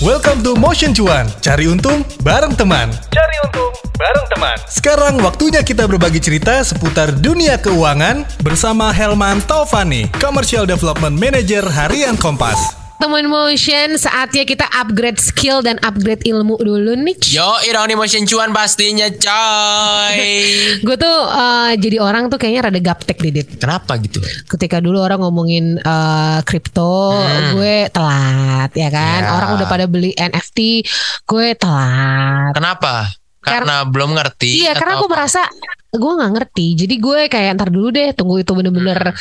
Welcome to Motion Cuan. Cari untung bareng teman. Cari untung bareng teman. Sekarang waktunya kita berbagi cerita seputar dunia keuangan bersama Helman Taufani, Commercial Development Manager Harian Kompas. Teman motion saatnya kita upgrade skill dan upgrade ilmu dulu nih. Yo, ironi motion cuan pastinya coy. Gue tuh uh, jadi orang tuh kayaknya rada gaptek Didit. Kenapa gitu? Ketika dulu orang ngomongin uh, kripto, hmm. gue telat ya kan. Yeah. Orang udah pada beli NFT, gue telat. Kenapa? Karena Kar belum ngerti. Iya, karena gue merasa gue nggak ngerti. Jadi gue kayak ntar dulu deh, tunggu itu bener-bener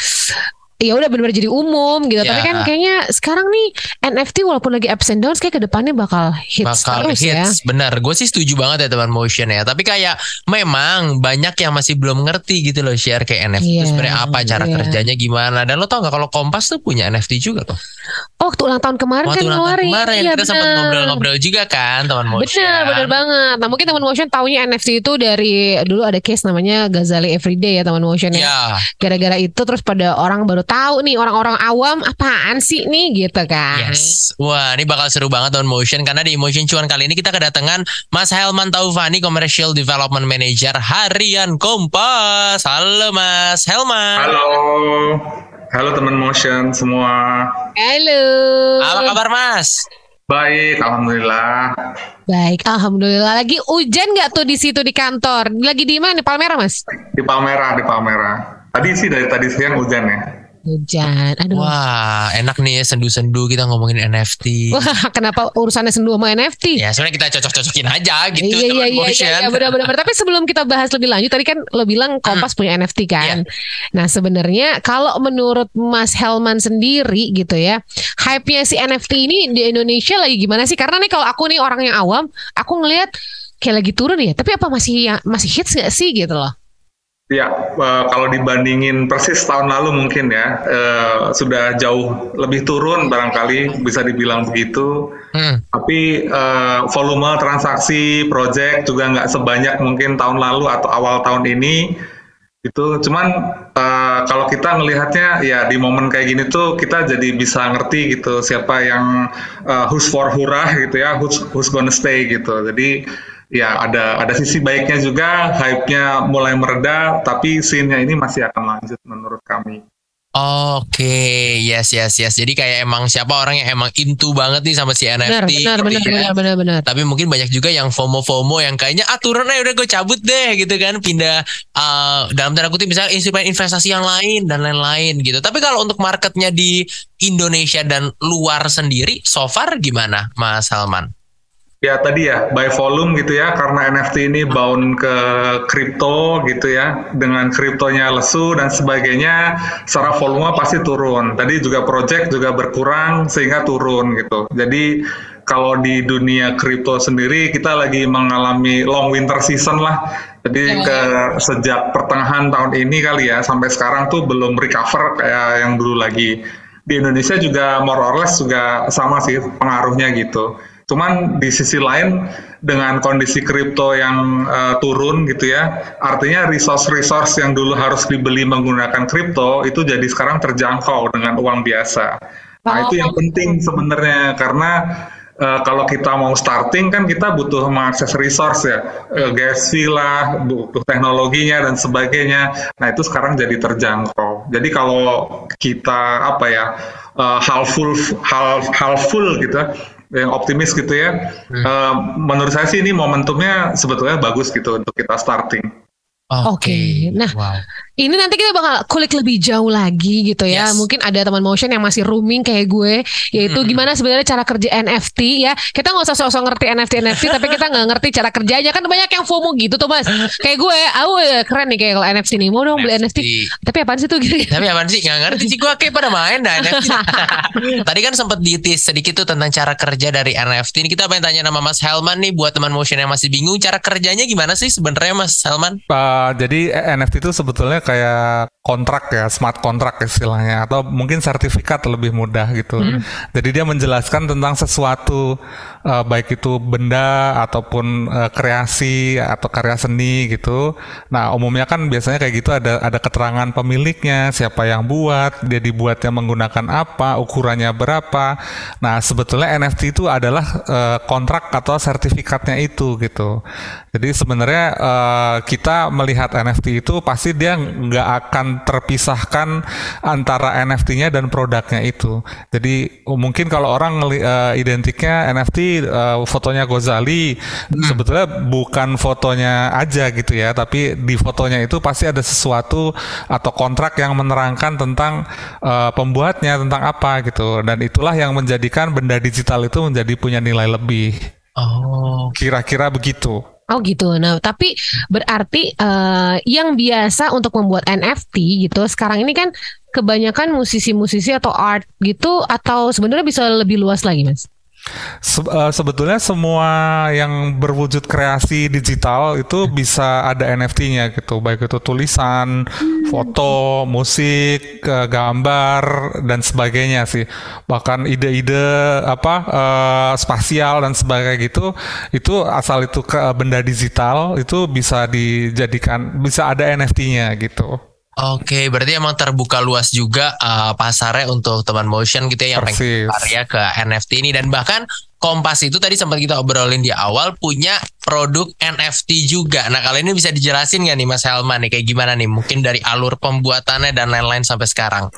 ya udah benar-benar jadi umum gitu. Yeah. Tapi kan kayaknya sekarang nih NFT walaupun lagi ups and downs kayak ke depannya bakal hits bakal terus hits. ya. Bener, gue sih setuju banget ya teman motion ya. Tapi kayak memang banyak yang masih belum ngerti gitu loh share kayak NFT yeah. itu sebenarnya apa cara yeah. kerjanya gimana. Dan lo tau gak kalau Kompas tuh punya NFT juga tuh. Oh, waktu ulang tahun kemarin waktu kan ngeluarin. Kemarin iya, kita sempat ngobrol-ngobrol juga kan teman motion. Bener, bener banget. Nah mungkin teman motion taunya NFT itu dari dulu ada case namanya Gazali Everyday ya teman motion ya. Yeah. Gara-gara itu terus pada orang baru tahu nih orang-orang awam apaan sih nih gitu kan. Yes. Wah, ini bakal seru banget on Motion karena di Motion Cuan kali ini kita kedatangan Mas Helman Taufani Commercial Development Manager Harian Kompas. Halo Mas Helman. Halo. Halo teman Motion semua. Halo. Apa kabar Mas? Baik, alhamdulillah. Baik, alhamdulillah. Lagi hujan nggak tuh di situ di kantor? Lagi di mana? Di Palmera, Mas? Di Palmera, di Palmera. Tadi sih dari tadi siang hujan ya. Hujan. Aduh. Wah, enak nih ya sendu-sendu kita ngomongin NFT. Wah, kenapa urusannya sendu sama NFT? Ya, sebenarnya kita cocok-cocokin aja gitu. Iya, iya, iya, iya, iya, benar-benar. Tapi sebelum kita bahas lebih lanjut, tadi kan lo bilang Kompas hmm. punya NFT kan. Yeah. Nah, sebenarnya kalau menurut Mas Helman sendiri gitu ya, hype-nya si NFT ini di Indonesia lagi gimana sih? Karena nih kalau aku nih orang yang awam, aku ngelihat kayak lagi turun ya. Tapi apa masih masih hits gak sih gitu loh? Ya, uh, kalau dibandingin persis tahun lalu mungkin ya uh, sudah jauh lebih turun barangkali bisa dibilang begitu. Hmm. Tapi uh, volume transaksi project juga nggak sebanyak mungkin tahun lalu atau awal tahun ini. Itu cuman uh, kalau kita melihatnya ya di momen kayak gini tuh kita jadi bisa ngerti gitu siapa yang uh, who's for hurrah gitu ya, who's who's gonna stay gitu. Jadi ya ada ada sisi baiknya juga, hype-nya mulai mereda, tapi scene-nya ini masih akan lanjut menurut kami. Oke, okay. yes yes yes. Jadi kayak emang siapa orang yang emang into banget nih sama si NFT. Benar benar benar, benar benar benar Tapi mungkin banyak juga yang FOMO FOMO yang kayaknya aturan aja udah gue cabut deh gitu kan, pindah uh, dalam tanda kutip misalnya instrumen investasi yang lain dan lain-lain gitu. Tapi kalau untuk marketnya di Indonesia dan luar sendiri, so far gimana, Mas Salman? Ya tadi ya by volume gitu ya karena NFT ini bound ke kripto gitu ya dengan kriptonya lesu dan sebagainya secara volume pasti turun. Tadi juga project juga berkurang sehingga turun gitu. Jadi kalau di dunia kripto sendiri kita lagi mengalami long winter season lah. Jadi ya, ke ya. sejak pertengahan tahun ini kali ya sampai sekarang tuh belum recover kayak yang dulu lagi. Di Indonesia juga more or less juga sama sih pengaruhnya gitu. Cuman di sisi lain dengan kondisi kripto yang uh, turun gitu ya, artinya resource-resource yang dulu harus dibeli menggunakan kripto itu jadi sekarang terjangkau dengan uang biasa. Nah itu yang penting sebenarnya karena uh, kalau kita mau starting kan kita butuh mengakses resource ya, uh, gas fee lah, butuh teknologinya dan sebagainya. Nah itu sekarang jadi terjangkau. Jadi kalau kita apa ya uh, half full half half full gitu yang optimis gitu ya. Hmm. Uh, menurut saya sih ini momentumnya sebetulnya bagus gitu untuk kita starting. Oke, okay. okay. nah wow. Ini nanti kita bakal kulik lebih jauh lagi gitu ya. Yes. Mungkin ada teman motion yang masih rooming kayak gue, yaitu hmm. gimana sebenarnya cara kerja NFT ya. Kita nggak usah sosok ngerti NFT NFT, tapi kita nggak ngerti cara kerjanya kan banyak yang FOMO gitu tuh mas. Kayak gue, aku ya keren nih kayak kalau NFT nih. Mau dong beli NFT. Tapi apaan sih tuh gitu? Tapi apaan sih? Nggak ngerti sih gue kayak pada main dah NFT. Tadi kan sempat ditis sedikit tuh tentang cara kerja dari NFT. Ini kita pengen tanya nama Mas Helman nih buat teman motion yang masih bingung cara kerjanya gimana sih sebenarnya Mas Helman? Uh, jadi NFT itu sebetulnya kayak kontrak ya, smart kontrak istilahnya atau mungkin sertifikat lebih mudah gitu. Hmm. Jadi dia menjelaskan tentang sesuatu uh, baik itu benda ataupun uh, kreasi atau karya seni gitu. Nah, umumnya kan biasanya kayak gitu ada ada keterangan pemiliknya, siapa yang buat, dia dibuatnya menggunakan apa, ukurannya berapa. Nah, sebetulnya NFT itu adalah uh, kontrak atau sertifikatnya itu gitu. Jadi sebenarnya uh, kita melihat NFT itu pasti dia nggak akan terpisahkan antara NFT-nya dan produknya itu. Jadi mungkin kalau orang uh, identiknya NFT uh, fotonya Gozali hmm. sebetulnya bukan fotonya aja gitu ya, tapi di fotonya itu pasti ada sesuatu atau kontrak yang menerangkan tentang uh, pembuatnya tentang apa gitu. Dan itulah yang menjadikan benda digital itu menjadi punya nilai lebih. Oh, kira-kira begitu. Oh gitu. Nah, tapi berarti uh, yang biasa untuk membuat NFT gitu sekarang ini kan kebanyakan musisi-musisi atau art gitu atau sebenarnya bisa lebih luas lagi, Mas? Se uh, sebetulnya semua yang berwujud kreasi digital itu bisa ada NFT-nya gitu, baik itu tulisan, foto, musik, uh, gambar dan sebagainya sih. Bahkan ide-ide apa uh, spasial dan sebagainya gitu, itu asal itu ke benda digital itu bisa dijadikan bisa ada NFT-nya gitu. Oke, berarti emang terbuka luas juga uh, pasarnya untuk teman motion gitu ya yang pengen karya ke NFT ini dan bahkan Kompas itu tadi sempat kita obrolin di awal punya produk NFT juga. Nah kali ini bisa dijelasin nggak nih Mas Helman nih kayak gimana nih? Mungkin dari alur pembuatannya dan lain-lain sampai sekarang.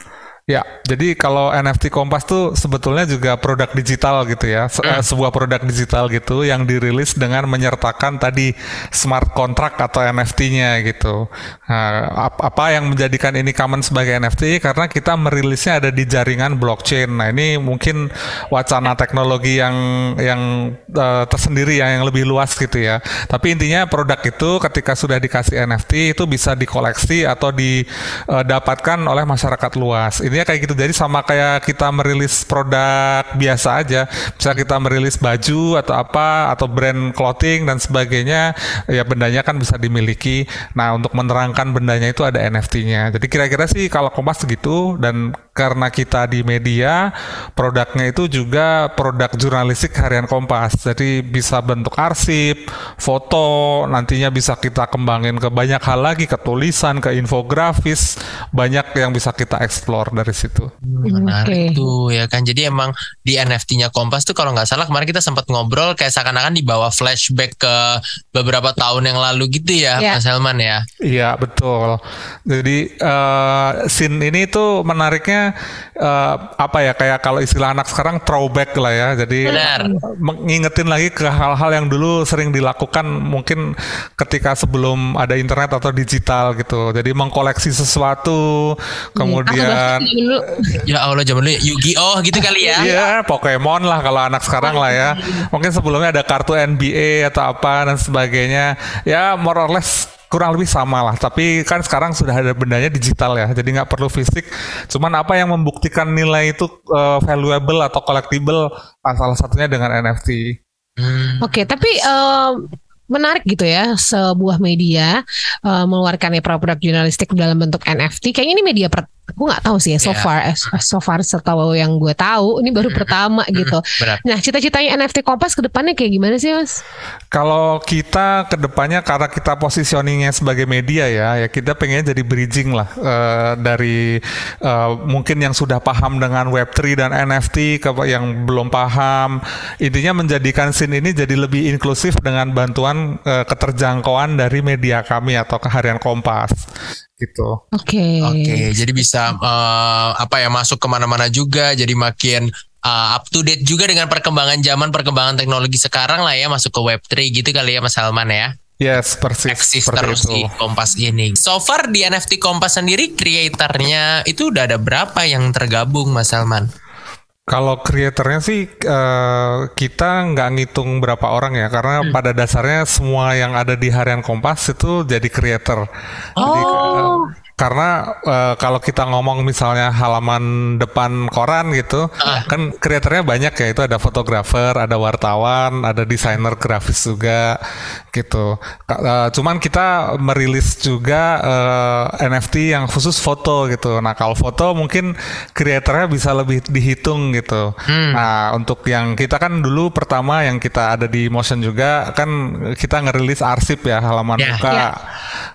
Ya, jadi kalau NFT Kompas tuh sebetulnya juga produk digital gitu ya, Se hmm. sebuah produk digital gitu yang dirilis dengan menyertakan tadi smart contract atau NFT-nya gitu. Nah, ap apa yang menjadikan ini common sebagai NFT? Karena kita merilisnya ada di jaringan blockchain. Nah, ini mungkin wacana teknologi yang yang uh, tersendiri ya, yang lebih luas gitu ya. Tapi intinya produk itu ketika sudah dikasih NFT itu bisa dikoleksi atau didapatkan eh, oleh masyarakat luas intinya kayak gitu. Jadi sama kayak kita merilis produk biasa aja. Bisa kita merilis baju atau apa atau brand clothing dan sebagainya ya bendanya kan bisa dimiliki. Nah untuk menerangkan bendanya itu ada NFT-nya jadi kira-kira sih kalau Kompas gitu dan karena kita di media produknya itu juga produk jurnalistik harian Kompas. Jadi bisa bentuk arsip foto nantinya bisa kita kembangin ke banyak hal lagi. Ke tulisan ke infografis banyak yang bisa kita explore dari situ menarik okay. tuh ya kan jadi emang di NFT-nya Kompas tuh kalau nggak salah kemarin kita sempat ngobrol kayak seakan-akan dibawa flashback ke beberapa tahun yang lalu gitu ya yeah. Mas Helman ya iya betul jadi uh, scene ini tuh menariknya uh, apa ya kayak kalau istilah anak sekarang throwback lah ya. Jadi Benar. mengingetin lagi ke hal-hal yang dulu sering dilakukan mungkin ketika sebelum ada internet atau digital gitu. Jadi mengkoleksi sesuatu kemudian ya Allah zaman dulu Yu-Gi-Oh gitu kali ya. Iya, Pokemon lah kalau anak sekarang lah ya. Mungkin sebelumnya ada kartu NBA atau apa dan sebagainya. Ya more or less kurang lebih sama lah. Tapi kan sekarang sudah ada bendanya digital ya, jadi nggak perlu fisik. Cuman apa yang membuktikan nilai itu uh, valuable atau collectible? Ah, salah satunya dengan NFT. Hmm. Oke, okay, tapi uh, menarik gitu ya sebuah media uh, mengeluarkan produk jurnalistik dalam bentuk NFT. Kayaknya ini media per aku nggak tahu sih ya so yeah. far eh, so far setahu yang gue tahu ini baru pertama gitu. Benar. Nah cita-citanya NFT Kompas ke depannya kayak gimana sih mas? Kalau kita ke depannya karena kita positioningnya sebagai media ya, ya kita pengen jadi bridging lah uh, dari uh, mungkin yang sudah paham dengan Web3 dan NFT ke yang belum paham. Intinya menjadikan scene ini jadi lebih inklusif dengan bantuan uh, keterjangkauan dari media kami atau keharian Kompas gitu. Oke. Okay. Oke, okay, jadi bisa uh, apa ya masuk ke mana-mana juga, jadi makin uh, up to date juga dengan perkembangan zaman, perkembangan teknologi sekarang lah ya, masuk ke Web 3 gitu kali ya Mas Salman ya. Yes, persis. Eksis terus itu. di Kompas ini. So far di NFT Kompas sendiri, kreatornya itu udah ada berapa yang tergabung Mas Salman? Kalau kreatornya sih uh, kita nggak ngitung berapa orang ya karena hmm. pada dasarnya semua yang ada di harian Kompas itu jadi kreator. Oh. Jadi uh, karena uh, kalau kita ngomong misalnya halaman depan koran gitu, uh. kan kreatornya banyak ya. Itu ada fotografer, ada wartawan, ada desainer grafis juga gitu. Uh, cuman kita merilis juga uh, eh, NFT yang khusus foto gitu. Nah kalau foto mungkin kreatornya bisa lebih dihitung gitu. Hmm. Nah untuk yang kita kan dulu pertama yang kita ada di Motion juga kan kita ngerilis arsip ya halaman yeah, buka. Yeah.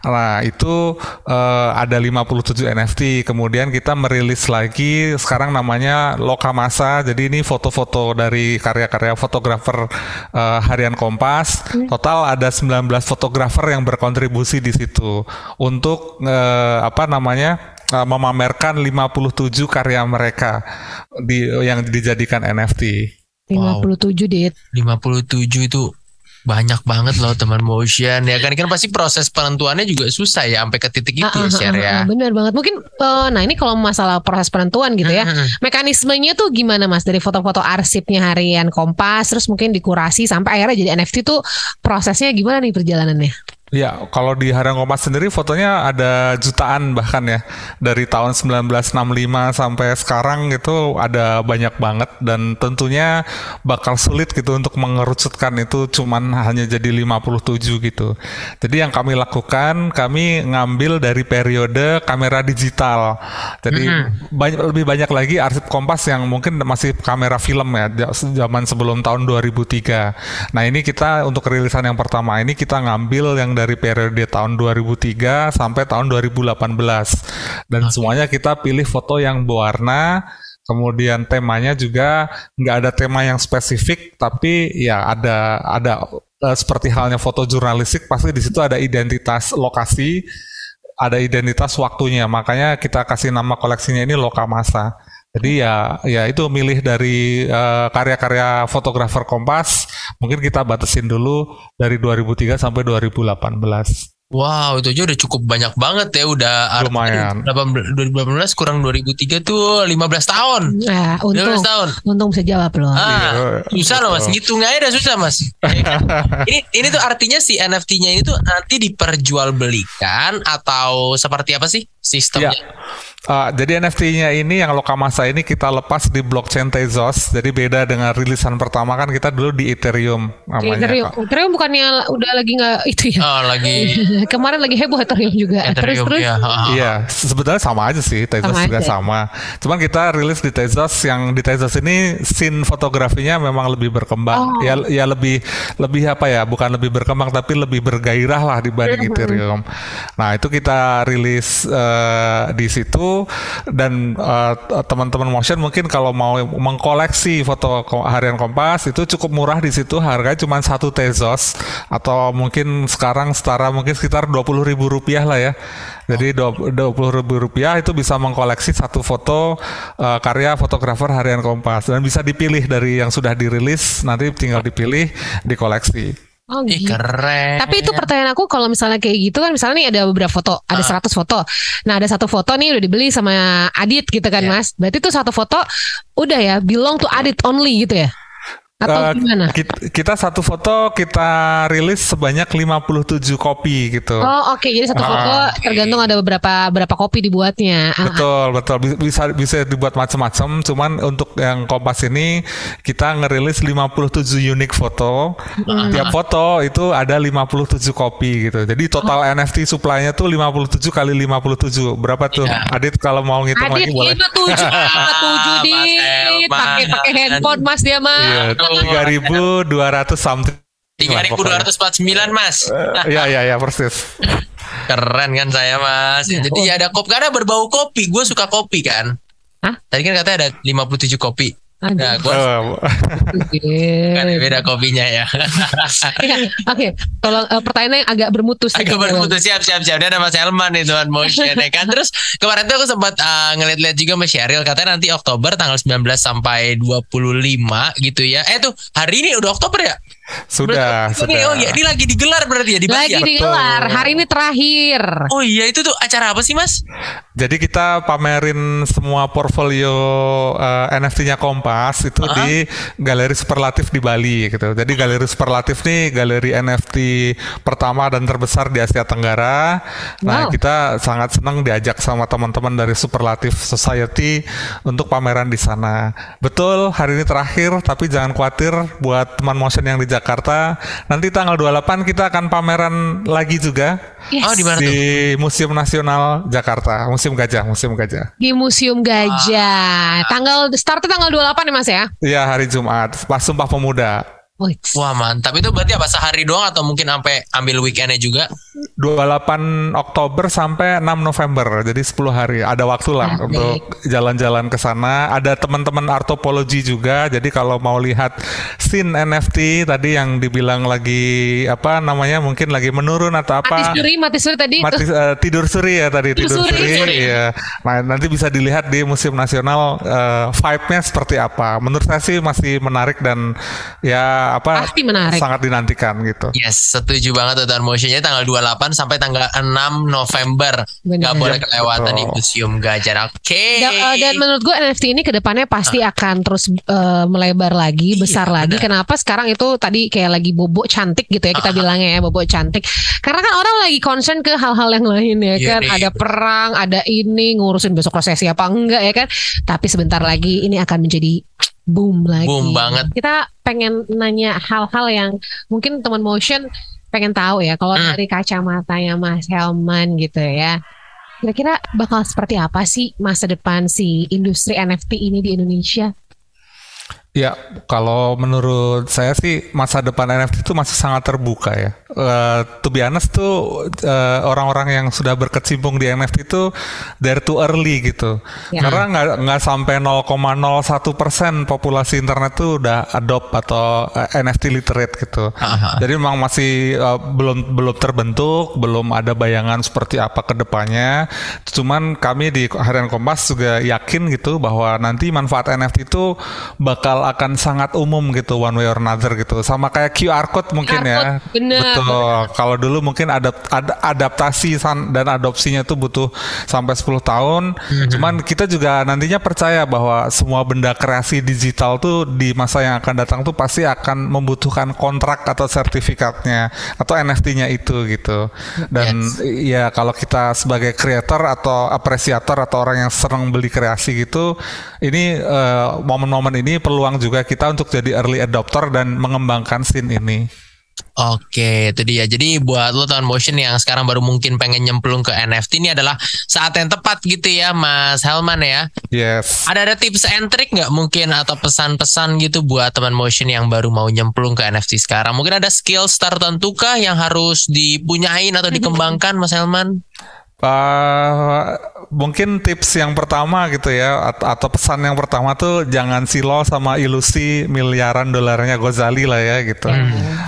Nah itu uh, ada ada 57 NFT. Kemudian kita merilis lagi sekarang namanya Lokamasa. Jadi ini foto-foto dari karya-karya fotografer uh, harian Kompas. Hmm. Total ada 19 fotografer yang berkontribusi di situ untuk uh, apa namanya? Uh, memamerkan 57 karya mereka di yang dijadikan NFT. 57 wow. Dit. 57 itu banyak banget loh teman motion ya kan kan pasti proses penentuannya juga susah ya sampai ke titik itu uh, ya share ya. bener banget. Mungkin uh, nah ini kalau masalah proses penentuan gitu ya. Mekanismenya tuh gimana Mas dari foto-foto arsipnya harian Kompas terus mungkin dikurasi sampai akhirnya jadi NFT tuh prosesnya gimana nih perjalanannya? Ya, kalau di Harang Kompas sendiri fotonya ada jutaan bahkan ya. Dari tahun 1965 sampai sekarang itu ada banyak banget dan tentunya bakal sulit gitu untuk mengerucutkan itu cuman hanya jadi 57 gitu. Jadi yang kami lakukan, kami ngambil dari periode kamera digital. Jadi mm -hmm. banyak lebih banyak lagi arsip Kompas yang mungkin masih kamera film ya zaman sebelum tahun 2003. Nah, ini kita untuk rilisan yang pertama ini kita ngambil yang dari periode tahun 2003 sampai tahun 2018 dan okay. semuanya kita pilih foto yang berwarna kemudian temanya juga nggak ada tema yang spesifik tapi ya ada ada uh, seperti halnya foto jurnalistik pasti di situ ada identitas lokasi ada identitas waktunya. Makanya kita kasih nama koleksinya ini Lokamasa jadi ya ya itu milih dari uh, karya-karya fotografer Kompas. Mungkin kita batasin dulu dari 2003 sampai 2018. Wow, itu aja udah cukup banyak banget ya, udah lumayan. 2018 kurang 2003 tuh 15 tahun. Nah, untung, 15 tahun. Untung bisa jawab loh. Ah, iya, susah loh Mas, ngitung aja udah susah Mas. ini ini tuh artinya si NFT-nya itu nanti diperjualbelikan atau seperti apa sih sistemnya? Ya. Uh, jadi NFT-nya ini yang Lokamasa ini kita lepas di blockchain Tezos. Jadi beda dengan rilisan pertama kan kita dulu di Ethereum namanya. Ethereum, Ethereum bukannya udah lagi nggak itu ya? Oh, lagi. Kemarin lagi heboh Ethereum juga. Ethereum, terus terus. Ya. Iya, sebetulnya sama aja sih Tezos sama juga aja. sama. Cuman kita rilis di Tezos yang di Tezos ini scene fotografinya memang lebih berkembang. Oh. Ya ya lebih lebih apa ya? Bukan lebih berkembang tapi lebih bergairah lah dibanding. Ethereum. Nah, itu kita rilis uh, di situ dan uh, teman-teman motion mungkin kalau mau mengkoleksi foto harian Kompas itu cukup murah di situ harganya cuma satu tezos atau mungkin sekarang setara mungkin sekitar dua puluh ribu rupiah lah ya. Jadi dua puluh ribu rupiah itu bisa mengkoleksi satu foto uh, karya fotografer harian Kompas dan bisa dipilih dari yang sudah dirilis nanti tinggal dipilih dikoleksi. Oh gitu. keren. Tapi itu pertanyaan aku kalau misalnya kayak gitu kan misalnya nih ada beberapa foto, ada uh. 100 foto. Nah, ada satu foto nih udah dibeli sama Adit gitu kan, yeah. Mas. Berarti itu satu foto udah ya belong to Adit only gitu ya? Atau uh, gimana? Kita, kita satu foto kita rilis sebanyak 57 kopi gitu. Oh, oke. Okay. Jadi satu foto ah. tergantung ada beberapa berapa kopi dibuatnya. Ah. Betul, betul. Bisa bisa dibuat macam-macam, cuman untuk yang Kompas ini kita ngerilis 57 unik foto. Uh, Tiap foto itu ada 57 kopi gitu. Jadi total oh. NFT supply-nya tuh 57 kali 57. Berapa tuh? Yeah. Adit kalau mau ngitung Adit, lagi boleh. Adit 57 57 di pakai pakai handphone Mas dia mah. Yeah. 3200 something. 3249 mas. Ya ya ya persis. Keren kan saya mas. Ya Jadi ya ada kopi karena berbau kopi. Gue suka kopi kan. Hah? Tadi kan katanya ada 57 kopi kopi Nah, gua oh. kan beda kopinya ya. Oke, okay. kalau uh, pertanyaannya agak bermutu sih. Agak bermutu siap siap siap. Dia ada Mas Helman nih tuan motion ya kan. Terus kemarin tuh aku sempat uh, ngeliat-liat juga Mas Sheryl katanya nanti Oktober tanggal 19 sampai 25 gitu ya. Eh tuh hari ini udah Oktober ya? Sudah, berarti, sudah. oh ya, ini lagi digelar berarti ya di Bali Lagi ya? digelar. Hari ini terakhir. Oh iya, itu tuh acara apa sih, Mas? Jadi kita pamerin semua portfolio uh, NFT-nya Kompas itu Uh-huh. di Galeri Superlatif di Bali gitu. Jadi Galeri Superlatif nih galeri NFT pertama dan terbesar di Asia Tenggara. Nah, Wow. kita sangat senang diajak sama teman-teman dari Superlatif Society untuk pameran di sana. Betul, hari ini terakhir tapi jangan khawatir buat teman motion yang di Jakarta. Nanti tanggal 28 kita akan pameran lagi juga Yes. Oh, di mana di tuh? Museum Nasional Jakarta, Museum Gajah, Museum Gajah. Di Museum Gajah. Tanggal startnya tanggal 28 ya Mas ya? Iya hari Jumat, pas Sumpah Pemuda. Wih, Wah, mantap. Itu berarti apa sehari doang atau mungkin sampai ambil weekendnya juga? 28 Oktober sampai 6 November, jadi 10 hari. Ada waktu lah Baik. untuk jalan-jalan ke sana. Ada teman-teman artopologi juga, jadi kalau mau lihat scene NFT tadi yang dibilang lagi apa namanya mungkin lagi menurun atau mati apa? suri, mati suri tadi Mati, itu. eh, tidur suri ya tadi Tidur tidur, suri. suri, iya. Nah nanti bisa dilihat di Museum Nasional eh, vibe-nya seperti apa. Menurut saya sih masih menarik dan ya apa Pasti menarik. sangat dinantikan gitu. Yes, setuju banget tuh Motionnya tanggal 28 sampai tanggal 6 November. Benar. Gak boleh kelewatan di. Museum Gajah. Oke. Da- eh, dan menurut gue NFT ini ke depannya pasti akan terus eh, melebar lagi, Iya, besar lagi. Kenapa sekarang itu tadi kayak lagi bobo cantik gitu ya kita bilangnya ya bobo cantik. Karena kan orang lagi concern ke hal-hal yang lain ya Iya kan. nih. Ada perang, ada ini ngurusin besok resesi apa enggak ya kan. Tapi sebentar lagi ini akan menjadi boom lagi. Boom banget. Kita pengen nanya hal-hal yang mungkin teman motion pengen tahu ya. Kalau Hmm. dari kacamatanya Mas Helman gitu ya. Kira-kira bakal seperti apa sih masa depan si industri NFT ini di Indonesia? Ya, kalau menurut saya sih masa depan NFT itu masih sangat terbuka ya. Eh to be honest tuh eh, orang-orang yang sudah berkecimpung di NFT itu they're too early gitu. Ya. Karena nggak nggak sampai 0,01 persen populasi internet tuh udah adopt atau eh, NFT literate gitu. Aha. Jadi memang masih eh, belum belum terbentuk, belum ada bayangan seperti apa ke depannya. Cuman kami di Harian Kompas juga yakin gitu bahwa nanti manfaat NFT itu bakal akan sangat umum gitu one way or another gitu. Sama kayak QR code mungkin QR ya. code, bener, Betul. Kalau dulu mungkin ada ad- adaptasi san- dan adopsinya tuh butuh sampai 10 tahun. Cuman kita juga nantinya percaya bahwa semua benda kreasi digital tuh di masa yang akan datang tuh pasti akan membutuhkan kontrak atau sertifikatnya atau NFT-nya itu gitu. Dan ya kalau kita sebagai creator atau apresiator atau orang yang senang beli kreasi gitu, ini eh, momen-momen ini peluang juga kita untuk jadi early adopter dan mengembangkan scene ini. Oke, itu dia. Jadi buat lo tahun motion yang sekarang baru mungkin pengen nyemplung ke NFT ini adalah saat yang tepat gitu ya, Mas Helman ya. Yes. Ada ada tips and trick nggak mungkin atau pesan-pesan gitu buat teman motion yang baru mau nyemplung ke NFT sekarang? Mungkin ada skill tertentu kah yang harus dipunyain atau dikembangkan, Mas Helman? Uh, mungkin tips yang pertama gitu ya at- atau pesan yang pertama tuh jangan silau sama ilusi miliaran dolarnya Gozali lah ya gitu.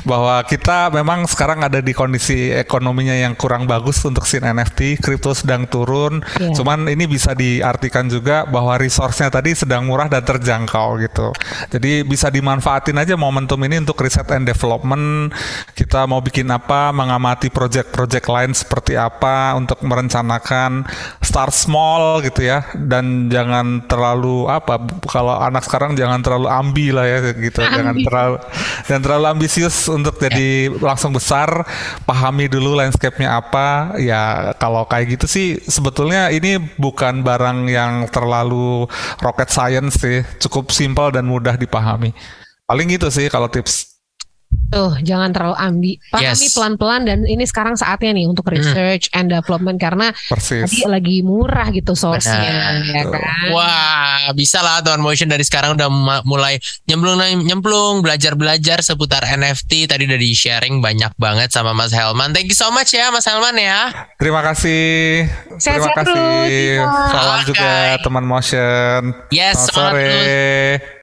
Bahwa kita memang sekarang ada di kondisi ekonominya yang kurang bagus untuk scene NFT kripto sedang turun. Iya. cuman ini bisa diartikan juga bahwa resource-nya tadi sedang murah dan terjangkau gitu. Jadi bisa dimanfaatin aja momentum ini untuk riset and development. Kita mau bikin apa mengamati project-project lain seperti apa untuk merencanakan start small gitu ya. Dan jangan terlalu apa kalau anak sekarang jangan terlalu ambi lah ya gitu. Jangan Ambi. terlalu jangan terlalu ambisius untuk jadi langsung besar. Pahami dulu landscape-nya apa. Ya kalau kayak gitu sih sebetulnya ini bukan barang yang terlalu rocket science sih. Cukup simpel dan mudah dipahami. Paling gitu sih kalau tips Tuh, jangan terlalu ambi. Pahami Yes. pelan-pelan dan ini sekarang saatnya nih untuk research and development karena persis tadi lagi murah gitu source-nya ya kan. Wah, bisa lah teman motion dari sekarang udah mulai nyemplung nyemplung belajar-belajar seputar NFT. Tadi udah di sharing banyak banget sama Mas Helman. Thank you so much ya Mas Helman ya. Terima kasih. Terima Sehat-sehat kasih. terus. Salam juga teman motion. Yes, Selamat sore.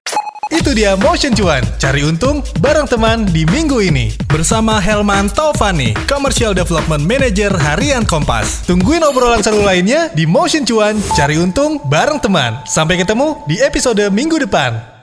Itu dia Motion Cuan, cari untung bareng teman di minggu ini. Bersama Helman Taufani, Commercial Development Manager Harian Kompas. Tungguin obrolan seru lainnya di Motion Cuan, cari untung bareng teman. Sampai ketemu di episode minggu depan.